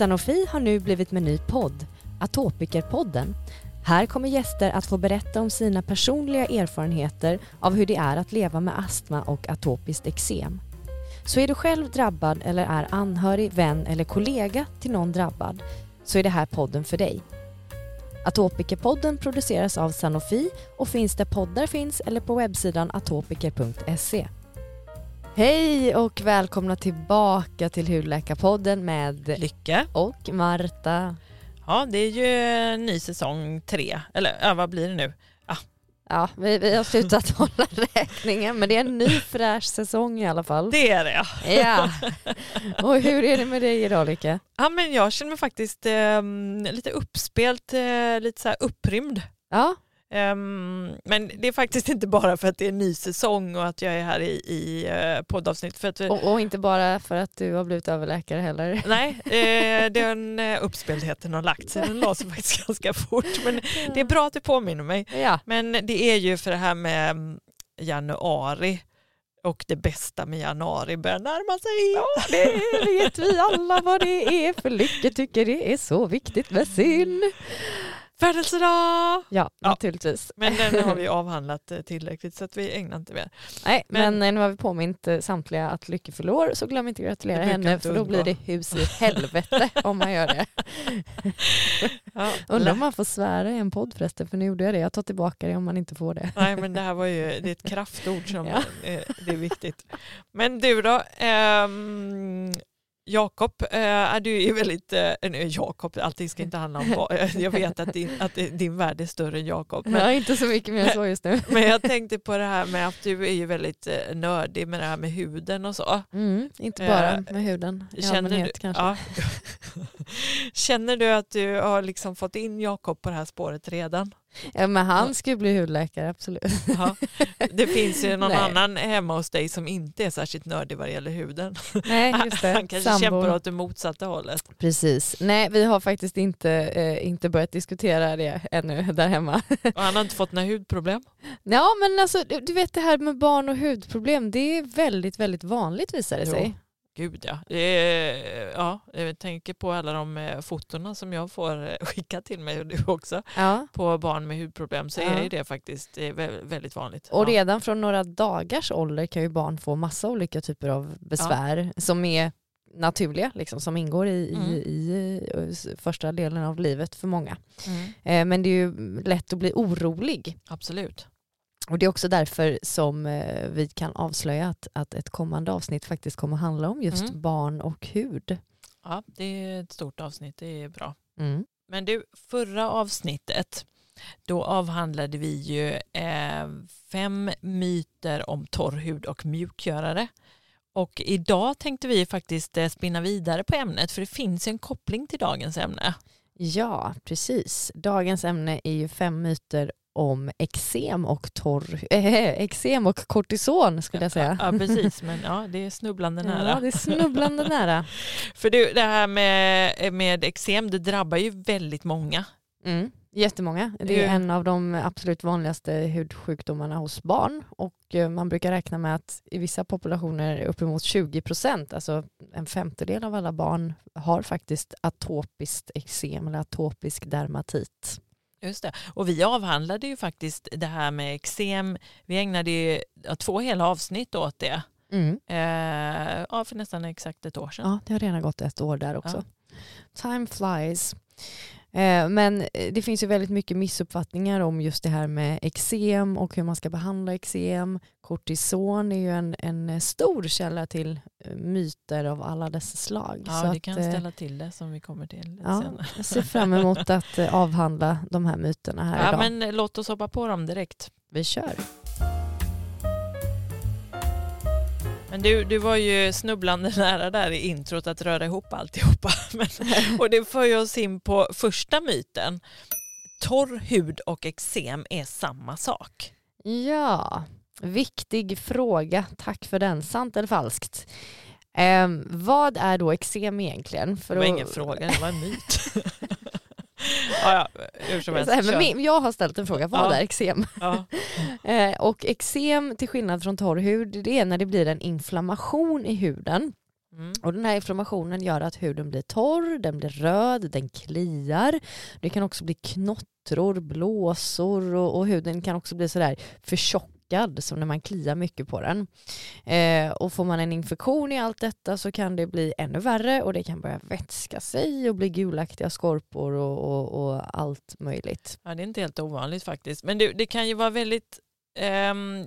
Sanofi har nu blivit med ny podd, Atopikerpodden. Här kommer gäster att få berätta om sina personliga erfarenheter av hur det är att leva med astma och atopiskt eksem. Så är du själv drabbad eller är anhörig, vän eller kollega till någon drabbad så är det här podden för dig. Atopikerpodden produceras av Sanofi och finns där poddar finns eller på webbsidan atopiker.se. Hej och välkomna tillbaka till Hudläkarpodden med Lycka. och Marta. Ja, det är ju ny säsong tre, eller ja, vad blir det nu? Ja, vi, vi har slutat hålla räkningen men det är en ny fräsch säsong i alla fall. Det är det ja. Ja. Och hur är det med dig idag Lycka? Ja, men jag känner mig faktiskt eh, lite uppspelt, eh, lite så här upprymd. Ja, Ehm, men det är faktiskt inte bara för att det är en ny säsong och att jag är här i, i uh, poddavsnitt. För att, vi- och, och inte bara för att du har blivit överläkare heller. Nej, eh, den uh, uppspeltheten har lagt sig. Den la sig faktiskt ganska fort. Men det är bra att du påminner mig. Ja, Men det är ju för det här med mm, januari och det bästa med januari börjar närma sig. Ja, det vet vi alla vad det är för Lycka tycker det är så viktigt med sin. Födelsedag! Ja, naturligtvis. Men den har vi avhandlat eh, tillräckligt så att vi ägnar inte mer. Nej, men, Men- nu har vi påmint eh, samtliga att Lycka fyller år så glöm inte att gratulera henne för då blir det hus i helvete om man gör det. Ja, Undrar om man får svära i en podd förresten för nu gjorde jag det. Jag tar tillbaka det om man inte får det. Nej men det här var ju det är ett kraftord som Ja. eh, det är viktigt. Men du då, ehm, Jakob, eh, är du ju väldigt, eh, nej, Jakob, allting ska inte handla om, jag vet att din, att din värld är större än Jakob. Men, Ja, inte så mycket mer så just nu. men jag tänkte på det här med att du är ju väldigt eh, nördig med det här med huden och så. Mm, inte bara med huden i Känner allmänhet du, kanske. ja. Känner du att du har liksom fått in Jakob på det här spåret redan? Ja, men han ska ju bli hudläkare, absolut. Ja. Det finns ju någon Nej. annan hemma hos dig som inte är särskilt nördig vad det gäller huden. Nej, just det. Han kanske Sambo. kämpar åt det motsatta hållet. Precis. Nej, vi har faktiskt inte, eh, inte börjat diskutera det ännu där hemma. Och han har inte fått några hudproblem. Ja, men alltså, du vet det här med barn och hudproblem, det är väldigt, väldigt vanligt visar det Jo. Gud ja. Är, ja. Jag tänker på alla de eh, fotona som jag får eh, skicka till mig och du också Ja. på barn med hudproblem så Ja. är det faktiskt väldigt vanligt. Och ja. redan från några dagars ålder kan ju barn få massa olika typer av besvär som är naturliga, liksom, som ingår i, Mm. i, i eh, första delen av livet för många. Mm. Eh, men det är ju lätt att bli orolig. Absolut. Och det är också därför som eh, vi kan avslöja att, att ett kommande avsnitt faktiskt kommer handla om just Mm. barn och hud. Ja, det är ett stort avsnitt, det är bra. Mm. Men du, förra avsnittet då avhandlade vi ju eh, fem myter om torr hud och mjukgörare. Och idag tänkte vi faktiskt eh, spinna vidare på ämnet för det finns en koppling till dagens ämne. Ja, precis. Dagens ämne är ju fem myter om eksem och torr, äh, och kortison skulle jag säga. Ja, precis, men ja, det är snubblande nära. Ja, det är snubblande nära. För du, det här med, med eksem, det drabbar ju väldigt många. Mm. Jättemånga. Det är Hur- en av de absolut vanligaste hudsjukdomarna hos barn och eh, man brukar räkna med att i vissa populationer uppemot 20 procent, alltså en femtedel av alla barn har faktiskt atopiskt eksem eller atopisk dermatit. Just det. Och vi avhandlade ju faktiskt det här med eksem. Vi ägnade ju ja, två hela avsnitt åt det. Mm. Eh, ja, för nästan exakt ett år sedan. Ja, det har redan gått ett år där också. Time flies. Eh, Men eh, det finns ju väldigt mycket missuppfattningar om just det här med eksem och hur man ska behandla eksem. Kortison är ju en, en stor källa till eh, myter av alla dess slag. Ja, Så det kan att, eh, ställa till det som vi kommer till ja, senare. jag ser fram emot att eh, avhandla de här myterna här Ja, idag. men eh, låt oss hoppa på dem direkt. Vi kör. Men du, du var ju snubblande nära där i introt att röra ihop alltihopa. Men, och det för ju oss in på första myten. Torr hud och eksem är samma sak. Ja, viktig fråga. Tack för den. Sant eller falskt? Ehm, vad är då eksem egentligen? För Det var att- ingen fråga, det var en myt. ja, ja, här, men min, jag har ställt en fråga, vad Ja. är eksem? Ja. Eh, och eksem till skillnad från torr hud, det är när det blir en inflammation i huden Mm. Och den här inflammationen gör att huden blir torr, den blir röd, den kliar. Det kan också bli knottror, blåsor och, och huden kan också bli sådär förtjockad som när man kliar mycket på den. Eh, och får man en infektion i allt detta så kan det bli ännu värre och det kan börja vätska sig och bli gulaktiga skorpor och, och, och allt möjligt. Ja, det är inte helt ovanligt faktiskt. Men det, det kan ju vara väldigt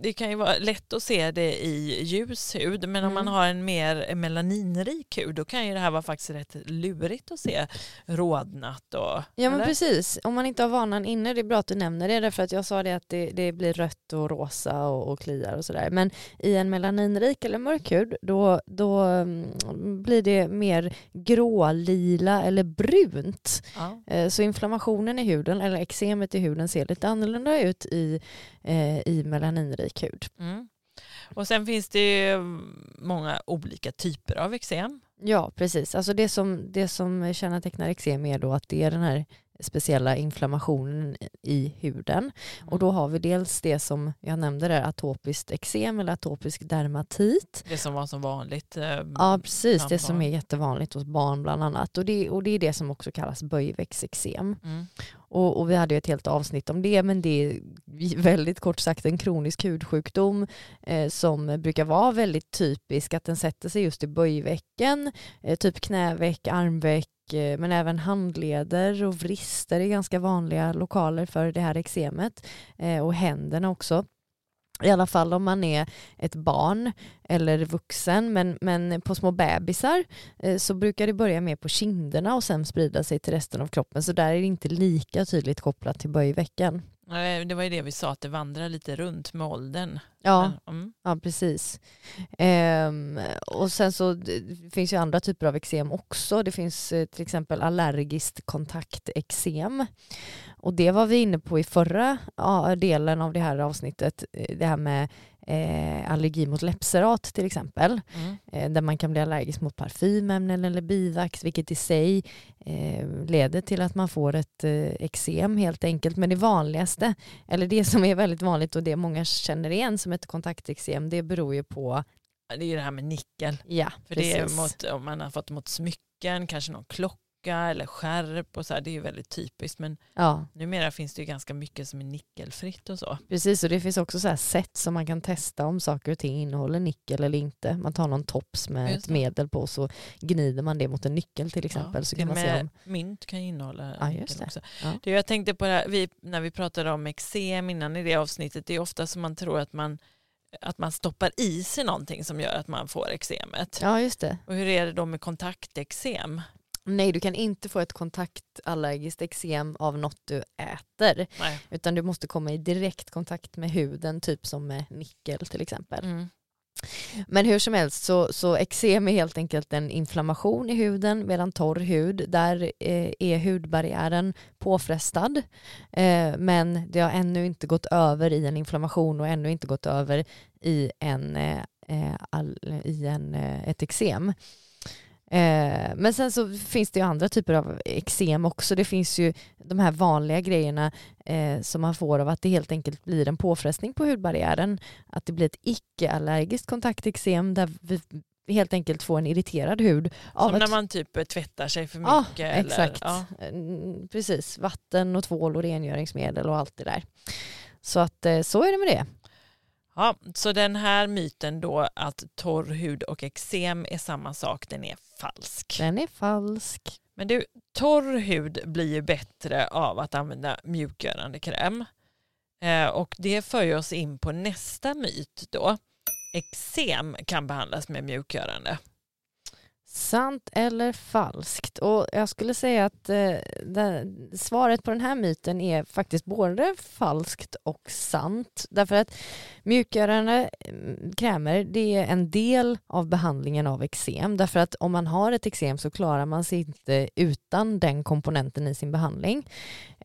det kan ju vara lätt att se det i ljus hud men mm. om man mm. har en mer melaninrik hud då kan ju det här vara faktiskt rätt lurigt att se rodnat. Och, ja men precis, om man inte har vanan inne, det är bra att du nämner det därför att jag sa det att det, det blir rött och rosa och, och kliar och sådär men i en melaninrik eller mörk hud då, då mm, blir det mer grålila eller brunt. Ja. Eh, så inflammationen i huden eller eksemet i huden ser lite annorlunda ut i, eh, i melaninrik hud. Mm. Och sen finns det många olika typer av eksem. Ja, precis. Alltså det som, det som kännetecknar eksem är då att det är den här speciella inflammationen i huden. Och mm. då har vi dels det som jag nämnde där, atopiskt eksem eller atopisk dermatit. Det som var så vanligt. Eh, ja, precis. Det som är jättevanligt hos barn bland annat. Och det, och det är det som också kallas böjväxteksem. Mm. Och, och, vi hade ju ett helt avsnitt om det, men det är väldigt kort sagt en kronisk hudsjukdom eh, som brukar vara väldigt typisk, att den sätter sig just i böjvecken, eh, typ knäveck, armveck, Eh, men även handleder och vrister är ganska vanliga lokaler för det här eksemet eh, och händerna också. I alla fall om man är ett barn eller vuxen men, men på små bebisar eh, så brukar det börja med på kinderna och sen sprida sig till resten av kroppen så där är det inte lika tydligt kopplat till böjveckan. Det var ju det vi sa, att det vandrar lite runt med åldern. Ja, mm. ja precis. Ehm, och sen så det finns ju andra typer av eksem också. Det finns eh, till exempel allergiskt kontakteksem. Och det var vi inne på i förra delen av det här avsnittet. Eh, det här med eh, allergi mot läppserat till exempel. Mm. Eh, där man kan bli allergisk mot parfymämnen eller bivax vilket i sig eh, leder till att man får ett eh, eksem helt enkelt. Men det vanligaste, eller det som är väldigt vanligt och det många känner igen som ett kontakteksem det beror ju på det är ju det här med nickel. Ja, För precis. det är mot, om man har fått mot smycken, kanske någon klocka eller skärp och så här, det är ju väldigt typiskt men ja. numera finns det ju ganska mycket som är nickelfritt och så. Precis och det finns också så här sätt som man kan testa om saker och ting innehåller nickel eller inte. Man tar någon tops med ett medel på så gnider man det mot en nyckel till exempel. Ja, så kan man se om... Mynt kan innehålla ja, just det. också. Ja. det. Jag tänkte på det här, vi, när vi pratade om eksem innan i det avsnittet, det är ofta som man tror att man att man stoppar i sig någonting som gör att man får eksemet. Ja, just det. Och hur är det då med kontakteksem? Nej, du kan inte få ett kontaktallergiskt eksem av något du äter. Nej. Utan du måste komma i direkt kontakt med huden, typ som med nickel till exempel. Mm. Men hur som helst så, så eksem är helt enkelt en inflammation i huden medan torr hud, där eh, är hudbarriären påfrestad. Eh, men det har ännu inte gått över i en inflammation och ännu inte gått över i, en, eh, all, i en, ett eksem. Eh, men sen så finns det ju andra typer av eksem också. Det finns ju de här vanliga grejerna eh, som man får av att det helt enkelt blir en påfrestning på hudbarriären. Att det blir ett icke-allergiskt kontakteksem där vi helt enkelt får en irriterad hud. Som när man typ tvättar sig för mycket? Ja, eller, exakt. Ja. Mm, precis, vatten och tvål och rengöringsmedel och allt det där. Så att eh, så är det med det. Ja, så den här myten då att torr hud och eksem är samma sak, den är falsk. Den är falsk. Men du, torr hud blir ju bättre av att använda mjukgörande kräm. Eh, och det för oss in på nästa myt då. Eksem kan behandlas med mjukgörande. Sant eller falskt? Och jag skulle säga att eh, det, svaret på den här myten är faktiskt både falskt och sant. Därför att mjukgörande mm, krämer det är en del av behandlingen av eksem. Därför att om man har ett eksem så klarar man sig inte utan den komponenten i sin behandling.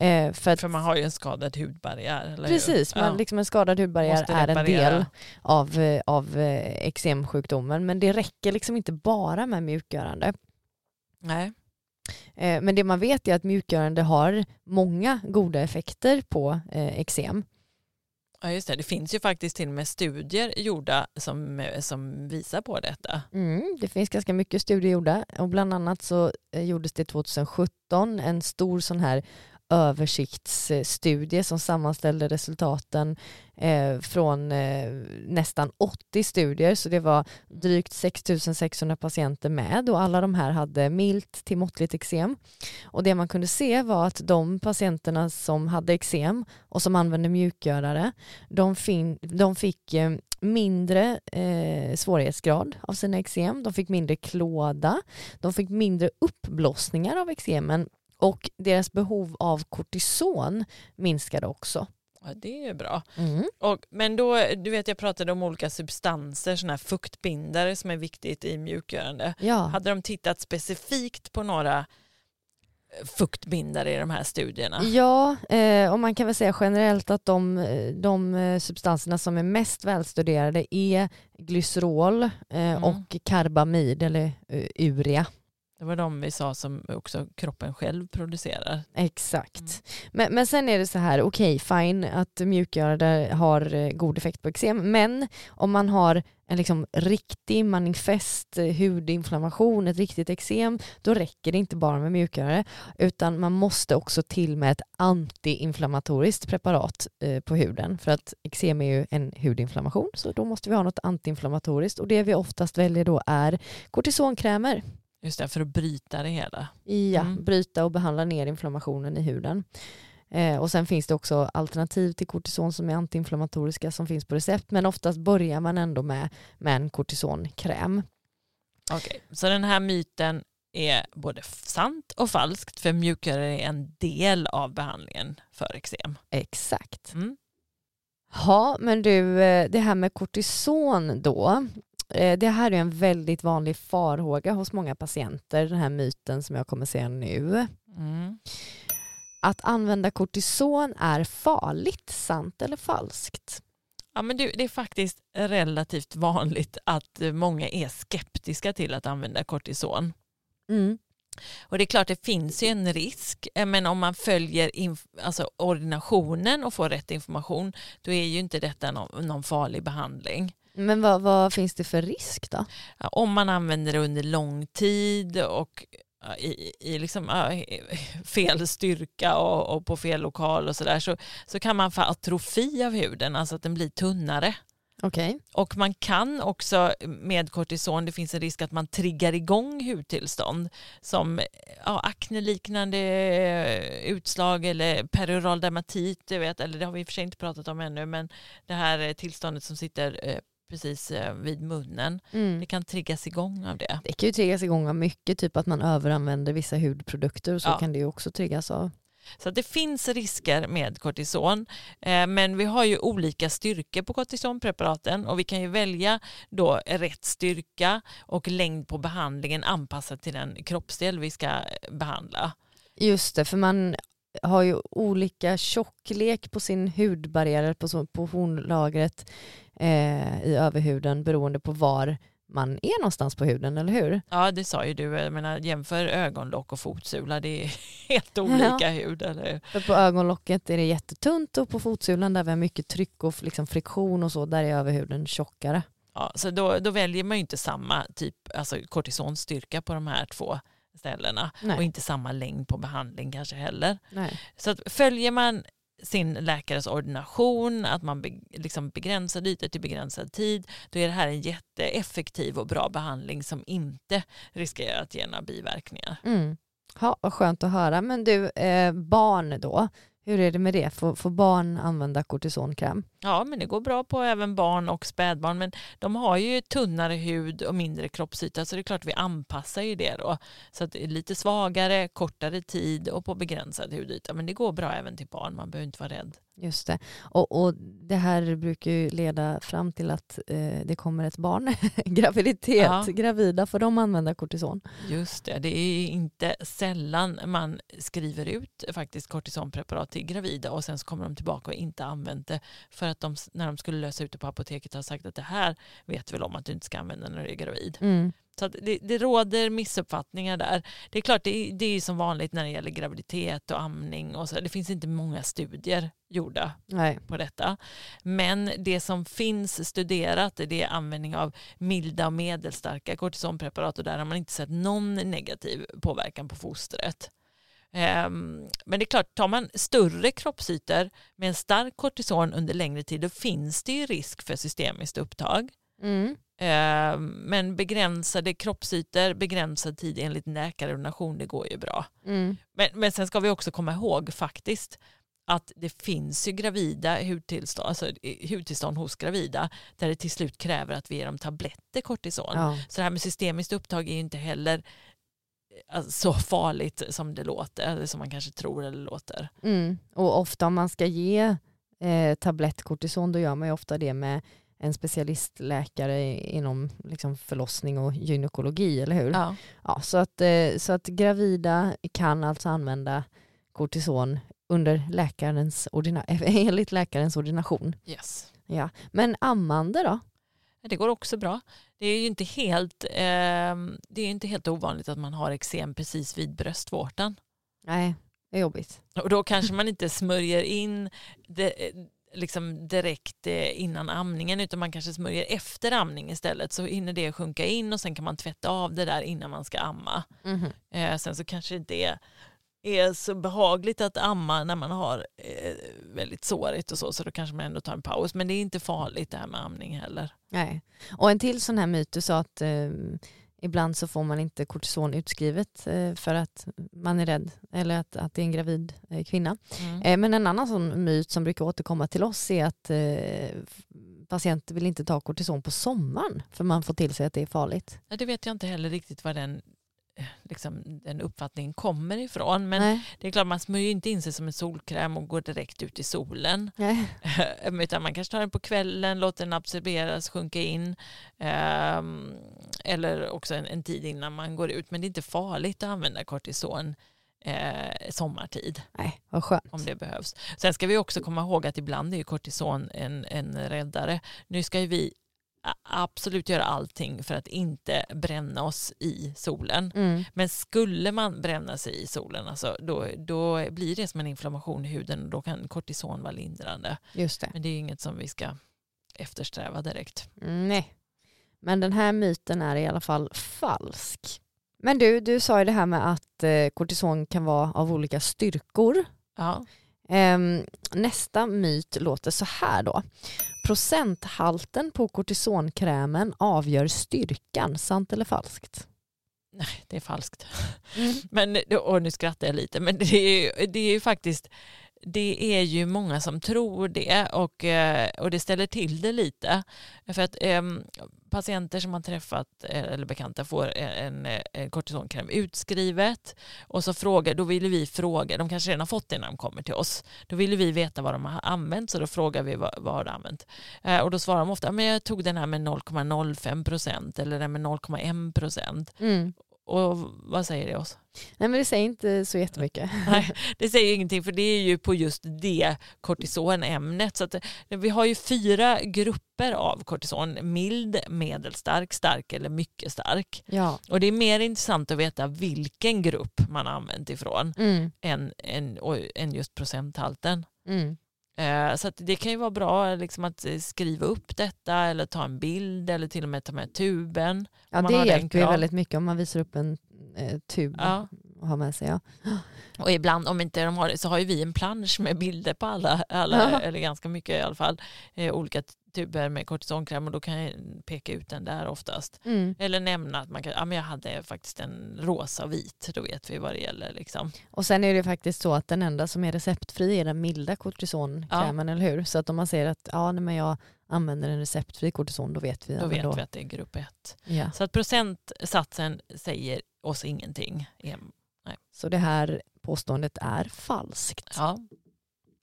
Eh, för, att, för man har ju en skadad hudbarriär. Eller precis, man, ja. liksom en skadad hudbarriär är en del av, eh, av eh, eksemsjukdomen. Men det räcker liksom inte bara med mjukgörande. Nej. Eh, men det man vet är att mjukgörande har många goda effekter på eh, eksem. Ja just det, det finns ju faktiskt till och med studier gjorda som, som visar på detta. Mm, det finns ganska mycket studier gjorda och bland annat så eh, gjordes det 2017 en stor sån här översiktsstudie som sammanställde resultaten eh, från eh, nästan 80 studier. Så det var drygt 6600 patienter med och alla de här hade milt till måttligt eksem. Och det man kunde se var att de patienterna som hade eksem och som använde mjukgörare de, fin- de fick eh, mindre eh, svårighetsgrad av sina eksem, de fick mindre klåda, de fick mindre uppblossningar av eksemen och deras behov av kortison minskade också. Ja, det är bra. Mm. Och, men då, du vet jag pratade om olika substanser, sådana här fuktbindare som är viktigt i mjukgörande. Ja. Hade de tittat specifikt på några eh, fuktbindare i de här studierna? Ja, eh, och man kan väl säga generellt att de, de eh, substanserna som är mest välstuderade är glycerol eh, Mm. och karbamid eller eh, urea. Det var de vi sa som också kroppen själv producerar. Exakt. Mm. Men, men sen är det så här, okej fine att mjukgörare har eh, god effekt på eksem, men om man har en liksom riktig manifest eh, hudinflammation, ett riktigt eksem, då räcker det inte bara med mjukgörare, utan man måste också till med ett antiinflammatoriskt preparat eh, på huden, för att eksem är ju en hudinflammation, så då måste vi ha något antiinflammatoriskt och det vi oftast väljer då är kortisonkrämer. Just det, för att bryta det hela. Ja, Mm. bryta och behandla ner inflammationen i huden. Eh, och sen finns det också alternativ till kortison som är antiinflammatoriska som finns på recept men oftast börjar man ändå med, med en kortisonkräm. Okej, så den här myten är både sant och falskt för mjukgörare är en del av behandlingen för eksem. Exakt. Mm. Ja, men du, eh, det här med kortison då. Eh, Det här är en väldigt vanlig farhåga hos många patienter, den här myten som jag kommer säga nu. Mm. Att använda kortison är farligt, sant eller falskt? Ja, men det, är faktiskt relativt vanligt att många är skeptiska till att använda kortison. Mm. Och det är klart det finns ju en risk, eh, men om man följer alltså ordinationen och får rätt information, då är ju inte detta någon, någon farlig behandling. Men vad, vad finns det för risk då? Om man använder det under lång tid och i, i liksom, fel styrka och, och på fel lokal och sådär så, så kan man få atrofi av huden, alltså att den blir tunnare. Okej. Och man kan också med kortison, det finns en risk att man triggar igång hudtillstånd som ja, akneliknande utslag eller peroral dermatit, du vet, eller det har vi i och för sig inte pratat om ännu, men det här tillståndet som sitter eh, precis eh, vid munnen, Mm. det kan triggas igång av det. Det kan ju triggas igång av mycket, typ att man överanvänder vissa hudprodukter och så Ja. kan det ju också triggas av. Så det finns risker med kortison, eh, men vi har ju olika styrkor på kortisonpreparaten och vi kan ju välja då rätt styrka och längd på behandlingen anpassat till den kroppsdel vi ska behandla. Just det, för man har ju olika tjocklek på sin hudbarriär på, på hornlagret eh, i överhuden beroende på var man är någonstans på huden, eller hur? Ja, det sa ju du. Jag menar, jämför ögonlock och fotsula, det är helt olika hud. Eller? För på ögonlocket är det jättetunt och på fotsulan där vi har mycket tryck och liksom friktion och så, där är överhuden tjockare. Ja, så då, då väljer man ju inte samma typ alltså kortisonstyrka på de här två ställena och Nej. inte samma längd på behandling kanske heller. Nej. Så att följer man sin läkares ordination, att man be, liksom begränsar ytor till begränsad tid, då är det här en jätteeffektiv och bra behandling som inte riskerar att ge några biverkningar. Mm. Ja, vad skönt att höra. Men du, eh, barn då, hur är det med det? Får, får barn använda kortisonkräm? Ja, men det går bra på även barn och spädbarn, men de har ju tunnare hud och mindre kroppsyta, så det är klart vi anpassar ju det då. Så att det är lite svagare, kortare tid och på begränsad hudyta, men det går bra även till barn, man behöver inte vara rädd. Just det. Och, och det här brukar ju leda fram till att eh, det kommer ett barn, graviditet, Ja. gravida, får de använda kortison? Just det, det är inte sällan man skriver ut faktiskt kortisonpreparat till gravida och sen så kommer de tillbaka och inte använt det för att de när de skulle lösa ut det på apoteket har sagt att det här vet väl om att du inte ska använda när du är gravid. Mm. Så det, det råder missuppfattningar där. Det är klart, det, det är som vanligt när det gäller graviditet och amning. Och så. Det finns inte många studier gjorda Nej. på detta. Men det som finns studerat det är användning av milda och medelstarka kortisonpreparat och där har man inte sett någon negativ påverkan på fostret. Ehm, men det är klart, tar man större kroppsytor med en stark kortison under längre tid då finns det ju risk för systemiskt upptag. Mm. Ehm, Men begränsade kroppsytor, begränsad tid enligt läkarordination, det går ju bra. Mm. Men, men sen ska vi också komma ihåg faktiskt att det finns ju gravida hudtillstånd, alltså hudtillstånd hos gravida där det till slut kräver att vi ger dem tabletter kortison. Ja. Så det här med systemiskt upptag är ju inte heller så farligt som det låter, eller som man kanske tror eller låter. Mm. Och ofta om man ska ge eh, tablettkortison då gör man ju ofta det med en specialistläkare inom liksom förlossning och gynekologi, eller hur? Ja. Ja, så, att, eh, så att gravida kan alltså använda kortison under läkarens ordina- enligt läkarens ordination. Yes. Ja. Men ammande då? Det går också bra. Det är ju inte helt, eh, det är inte helt ovanligt att man har eksem precis vid bröstvårtan. Nej, det är jobbigt. Och då kanske man inte smörjer in det, liksom direkt eh, innan amningen utan man kanske smörjer efter amning istället så hinner det sjunka in och sen kan man tvätta av det där innan man ska amma. Mhm. Eh, sen så kanske det är så behagligt att amma när man har eh, väldigt sårigt och så så då kanske man ändå tar en paus men det är inte farligt det här med amning heller. Nej. Och en till sån här myt, du sa att eh, ibland så får man inte kortison utskrivet eh, för att man är rädd eller att, att det är en gravid eh, kvinna. Mm. Eh, men en annan sån myt som brukar återkomma till oss är att eh, patienter vill inte ta kortison på sommaren för man får till sig att det är farligt. Ja, det vet jag inte heller riktigt var den, liksom, den uppfattningen kommer ifrån men Nej. det är klart man smörjer inte in sig som en solkräm och går direkt ut i solen. Nej. Utan man kanske tar den på kvällen, låter den absorberas, sjunka in. ehm, eller också en, en tid innan man går ut. Men det är inte farligt att använda kortison eh, sommartid Nej, vad skönt. om det behövs. Sen ska vi också komma ihåg att ibland är ju kortison en, en räddare. Nu ska ju vi absolut göra allting för att inte bränna oss i solen. Mm. Men skulle man bränna sig i solen, alltså, då, då blir det som en inflammation i huden och då kan kortison vara lindrande. Just det. Men det är inget som vi ska eftersträva direkt. Mm, nej. Men den här myten är i alla fall falsk. Men du, du sa ju det här med att eh, kortison kan vara av olika styrkor. Ja. Ehm, nästa myt låter så här då. Procenthalten på kortisonkrämen avgör styrkan, sant eller falskt? Nej, det är falskt. Men, och nu skrattar jag lite, men det är det är ju faktiskt det är ju många som tror det och, eh, och det ställer till det lite. För att eh, patienter som har träffat eh, eller bekanta får eh, en, eh, en kortisonkräm utskrivet och så frågar, då vill vi fråga, de kanske redan har fått det när de kommer till oss, då vill vi veta vad de har använt så då frågar vi vad, vad har du använt. Eh, och då svarar de ofta, men jag tog den här med 0,05 procent eller den med 0,1 procent. Mm. Och vad säger det oss? Nej men det säger inte så jättemycket. Nej, det säger ingenting för det är ju på just det kortisonämnet. Så att, eh, vi har ju fyra grupper av kortison. Mild, medelstark, stark eller mycket stark. Ja. Och det är mer intressant att veta vilken grupp man har använt ifrån Mm. än, än, än just procenthalten. Mm. Eh, Så det kan ju vara bra liksom, att eh, skriva upp detta eller ta en bild eller till och med ta med tuben. Ja det hjälper ju väldigt mycket om man visar upp en eh, tub Ja. och har med sig. Ja. Och ibland om inte de har det så har ju vi en plansch med bilder på alla, alla Ja. eller ganska mycket i alla fall, eh, olika tuber med kortisonkräm och då kan jag peka ut den där oftast. Mm. Eller nämna att man kan, ja, men jag hade faktiskt en rosa och vit, då vet vi vad det gäller. Liksom. Och sen är det faktiskt så att den enda som är receptfri är den milda kortisonkrämen, eller hur? Så att om man säger att ja, nej, men jag använder en receptfri kortison, då vet vi. ja, Då vet vi att det är grupp 1. Ja. Så att procentsatsen säger oss ingenting. Em, Så det här påståendet är falskt. Ja.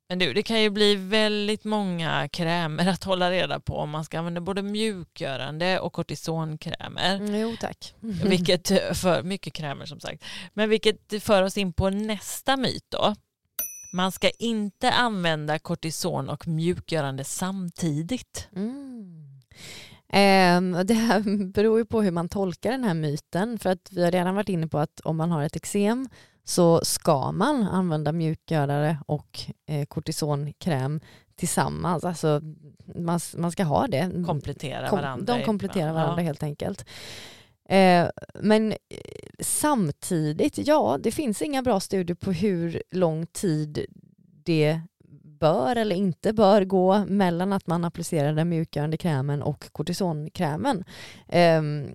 Men du, det kan ju bli väldigt många krämer att hålla reda på om man ska använda både mjukgörande och kortisonkrämer. Mm, jo tack. Vilket för mycket krämer som sagt. Men vilket för oss in på nästa myt då. Man ska inte använda kortison och mjukgörande samtidigt. Mm. Eh, det här beror ju på hur man tolkar den här myten. För att vi har redan varit inne på att om man har ett eksem så ska man använda mjukgörare och eh, kortisonkräm tillsammans. Alltså, man, man ska ha det. Komplettera Kom, varandra. De kompletterar varandra Ja. helt enkelt. Eh, men eh, samtidigt, ja, det finns inga bra studier på hur lång tid det bör eller inte bör gå mellan att man applicerar den mjukgörande krämen och kortisonkrämen. Ehm,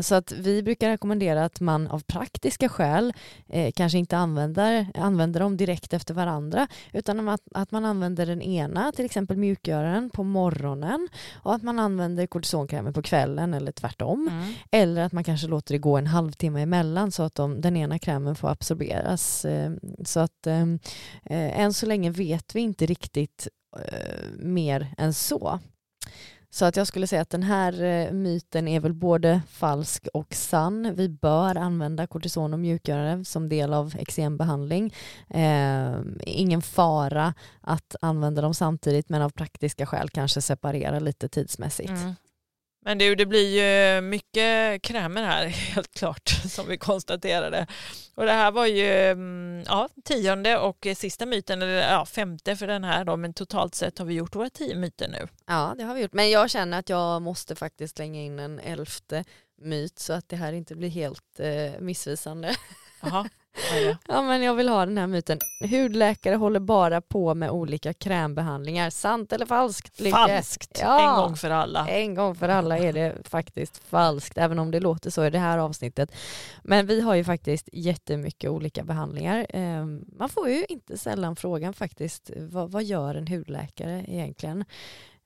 så att vi brukar rekommendera att man av praktiska skäl eh, kanske inte använder, använder dem direkt efter varandra utan att, att man använder den ena, till exempel mjukgöraren, på morgonen och att man använder kortisonkrämen på kvällen eller tvärtom. Mm. Eller att man kanske låter det gå en halvtimme emellan så att de, den ena krämen får absorberas. Eh, Så att eh, eh, än så länge vet vi inte riktigt eh, mer än så. Så att jag skulle säga att den här eh, myten är väl både falsk och sann. Vi bör använda kortison och mjukgörare som del av eksembehandling. Eh, ingen fara att använda dem samtidigt men av praktiska skäl kanske separera lite tidsmässigt. Mm. Men du, det blir ju mycket krämer här helt klart som vi konstaterade. Och det här var ju mm, ja, tionde och sista myten, eller ja, femte för den här då, men totalt sett har vi gjort våra tio myter nu. Ja, det har vi gjort. Men jag känner att jag måste faktiskt slänga in en elfte myt så att det här inte blir helt eh, missvisande. Det? Ja, men jag vill ha den här myten. Hudläkare håller bara på med olika krämbehandlingar. Sant eller falskt? Lycke? Falskt, Ja. en gång för alla. En gång för alla är det faktiskt falskt, även om det låter så i det här avsnittet. Men vi har ju faktiskt jättemycket olika behandlingar. Eh, Man får ju inte sällan frågan faktiskt, vad, vad gör en hudläkare egentligen?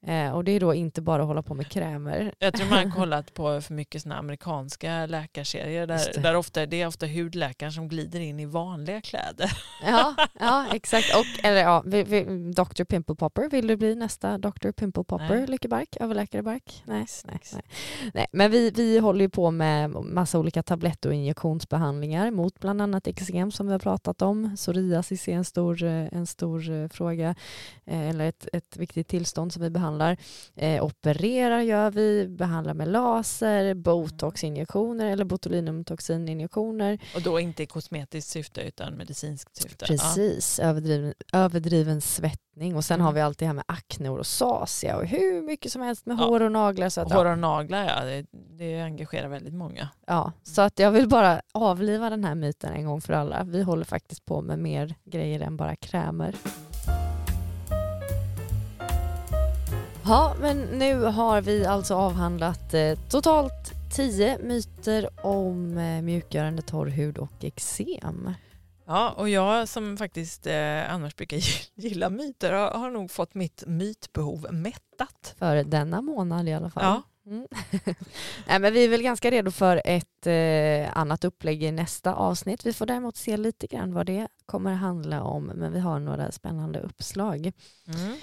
Eh, Och det är då inte bara att hålla på med krämer. Jag tror man har kollat på för mycket såna amerikanska läkarserier där, det. där ofta, det är ofta hudläkaren som glider in i vanliga kläder. Ja, ja exakt. Och, eller ja, vi, vi, Dr. Pimple Popper, vill du bli nästa Dr. Pimple Popper. Lycke Bark, överläkare Bark? Nej, nej, nej. nej. Men vi, vi håller ju på med massa olika tablett och injektionsbehandlingar mot bland annat eksem som vi har pratat om. Psoriasis är en stor, en stor eh, fråga, eh, eller ett, ett viktigt tillstånd som vi behandlar. Eh, opererar gör vi, behandlar med laser, botoxinjektioner eller botulinumtoxininjektioner. Och då inte i kosmetiskt syfte utan medicinskt syfte. Precis, överdriven, överdriven svettning och sen Mm. har vi allt det här med akne och rosacea och hur mycket som helst med Ja. hår och naglar. Så Ja. att, Hår ja, och naglar, ja, det, det engagerar väldigt många. ja, så att jag vill bara avliva den här myten en gång för alla. Vi håller faktiskt på med mer grejer än bara krämer. Ja, men nu har vi alltså avhandlat eh, totalt tio myter om eh, mjukgörande torr hud och eksem. Ja, och jag som faktiskt eh, annars brukar gilla myter har, har nog fått mitt mytbehov mättat. För denna månad i alla fall. Ja. Mm. Nej, men vi är väl ganska redo för ett eh, annat upplägg i nästa avsnitt. Vi får däremot se lite grann vad det kommer handla om, men vi har några spännande uppslag. Mm.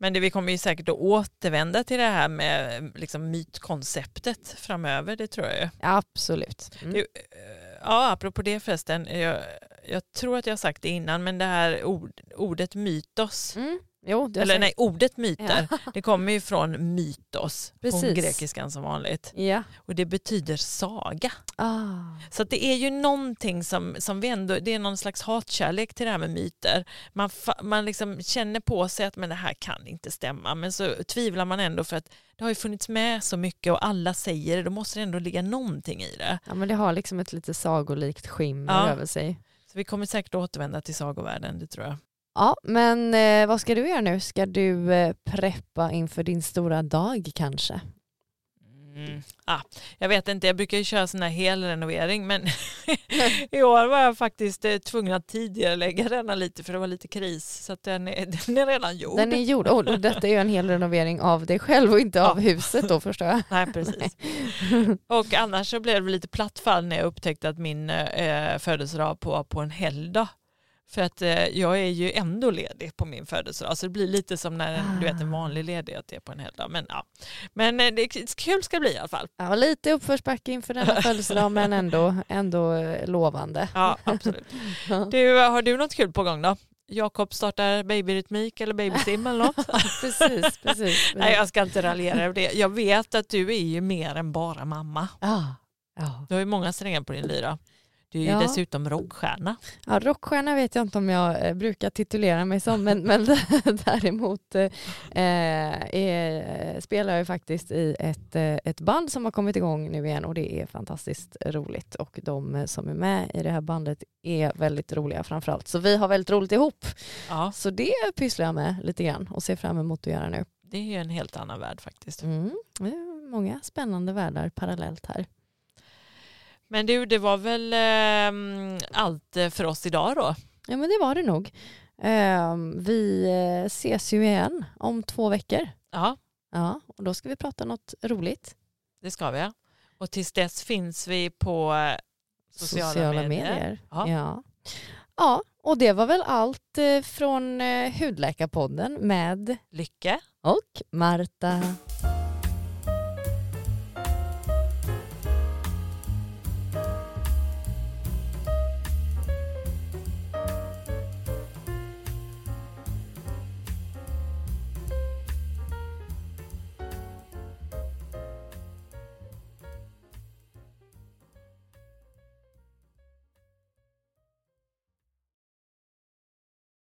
Men det, vi kommer ju säkert att återvända till det här med liksom, mytkonceptet framöver, det tror jag ju. Absolut. Mm. Du, eh, ja, apropå det förresten, jag, jag tror att jag har sagt det innan, men det här ord, ordet mytos, Mm. Jo, eller sagt- nej, ordet myter, det kommer ju från mytos, från Precis. grekiskan som vanligt. Ja. Och det betyder saga. Ah. Så det är ju någonting som, som vi ändå, det är någon slags hatkärlek till det här med myter. Man, man liksom känner på sig att men det här kan inte stämma, men så tvivlar man ändå för att det har ju funnits med så mycket och alla säger det, då måste det ändå ligga någonting i det. Ja, men det har liksom ett lite sagolikt skimmer Ja. över sig. Så vi kommer säkert återvända till sagovärlden, det tror jag. Ja, men eh, vad ska du göra nu? Ska du eh, preppa inför din stora dag kanske? Mm. Ah, jag vet inte, jag brukar ju köra sån här helrenovering men i år var jag faktiskt eh, tvungen att tidigare lägga denna lite för det var lite kris så att den, är, den är redan gjord. Den är gjord. Oh, och detta är ju en hel renovering av dig själv och inte av Ja. huset då förstår jag. Nej, precis. Och annars så blev det lite platt fall när jag upptäckte att min eh, födelsedag var på en helgdag. För att eh, jag är ju ändå ledig på min födelsedag så det blir lite som när en, du vet, en vanlig ledighet är på en helgdag. Men, ja. Men eh, det är kul ska det bli i alla fall. Ja, lite uppförsbacke inför denna födelsedag men ändå, ändå eh, lovande. Ja, absolut. Du, har du något kul på gång då? Jakob startar babyrytmik eller babysim eller något. precis, precis. Nej, jag ska inte raljera över det. Jag vet att du är ju mer än bara mamma. Ja, ja. Du har ju många strängar på din lyra. Du är ju Ja. dessutom rockstjärna. Ja, rockstjärna vet jag inte om jag eh, brukar titulera mig som, men, men däremot eh, eh, spelar jag faktiskt i ett, eh, ett band som har kommit igång nu igen och det är fantastiskt roligt och de som är med i det här bandet är väldigt roliga framförallt. Så vi har väldigt roligt ihop. Ja, Så det pysslar jag med lite grann och ser fram emot att göra nu. det är ju en helt annan värld faktiskt. Mm. Det är många spännande världar parallellt här. Men du, det var väl eh, allt för oss idag då? Ja men det var det nog. Eh, vi ses ju igen om två veckor. Ja, Ja, och då ska vi prata något roligt. det ska vi. Och tills dess finns vi på eh, sociala, medier. Ja. Ja. ja, och det var väl allt eh, från eh, Hudläkarpodden med Lycka! och Marta.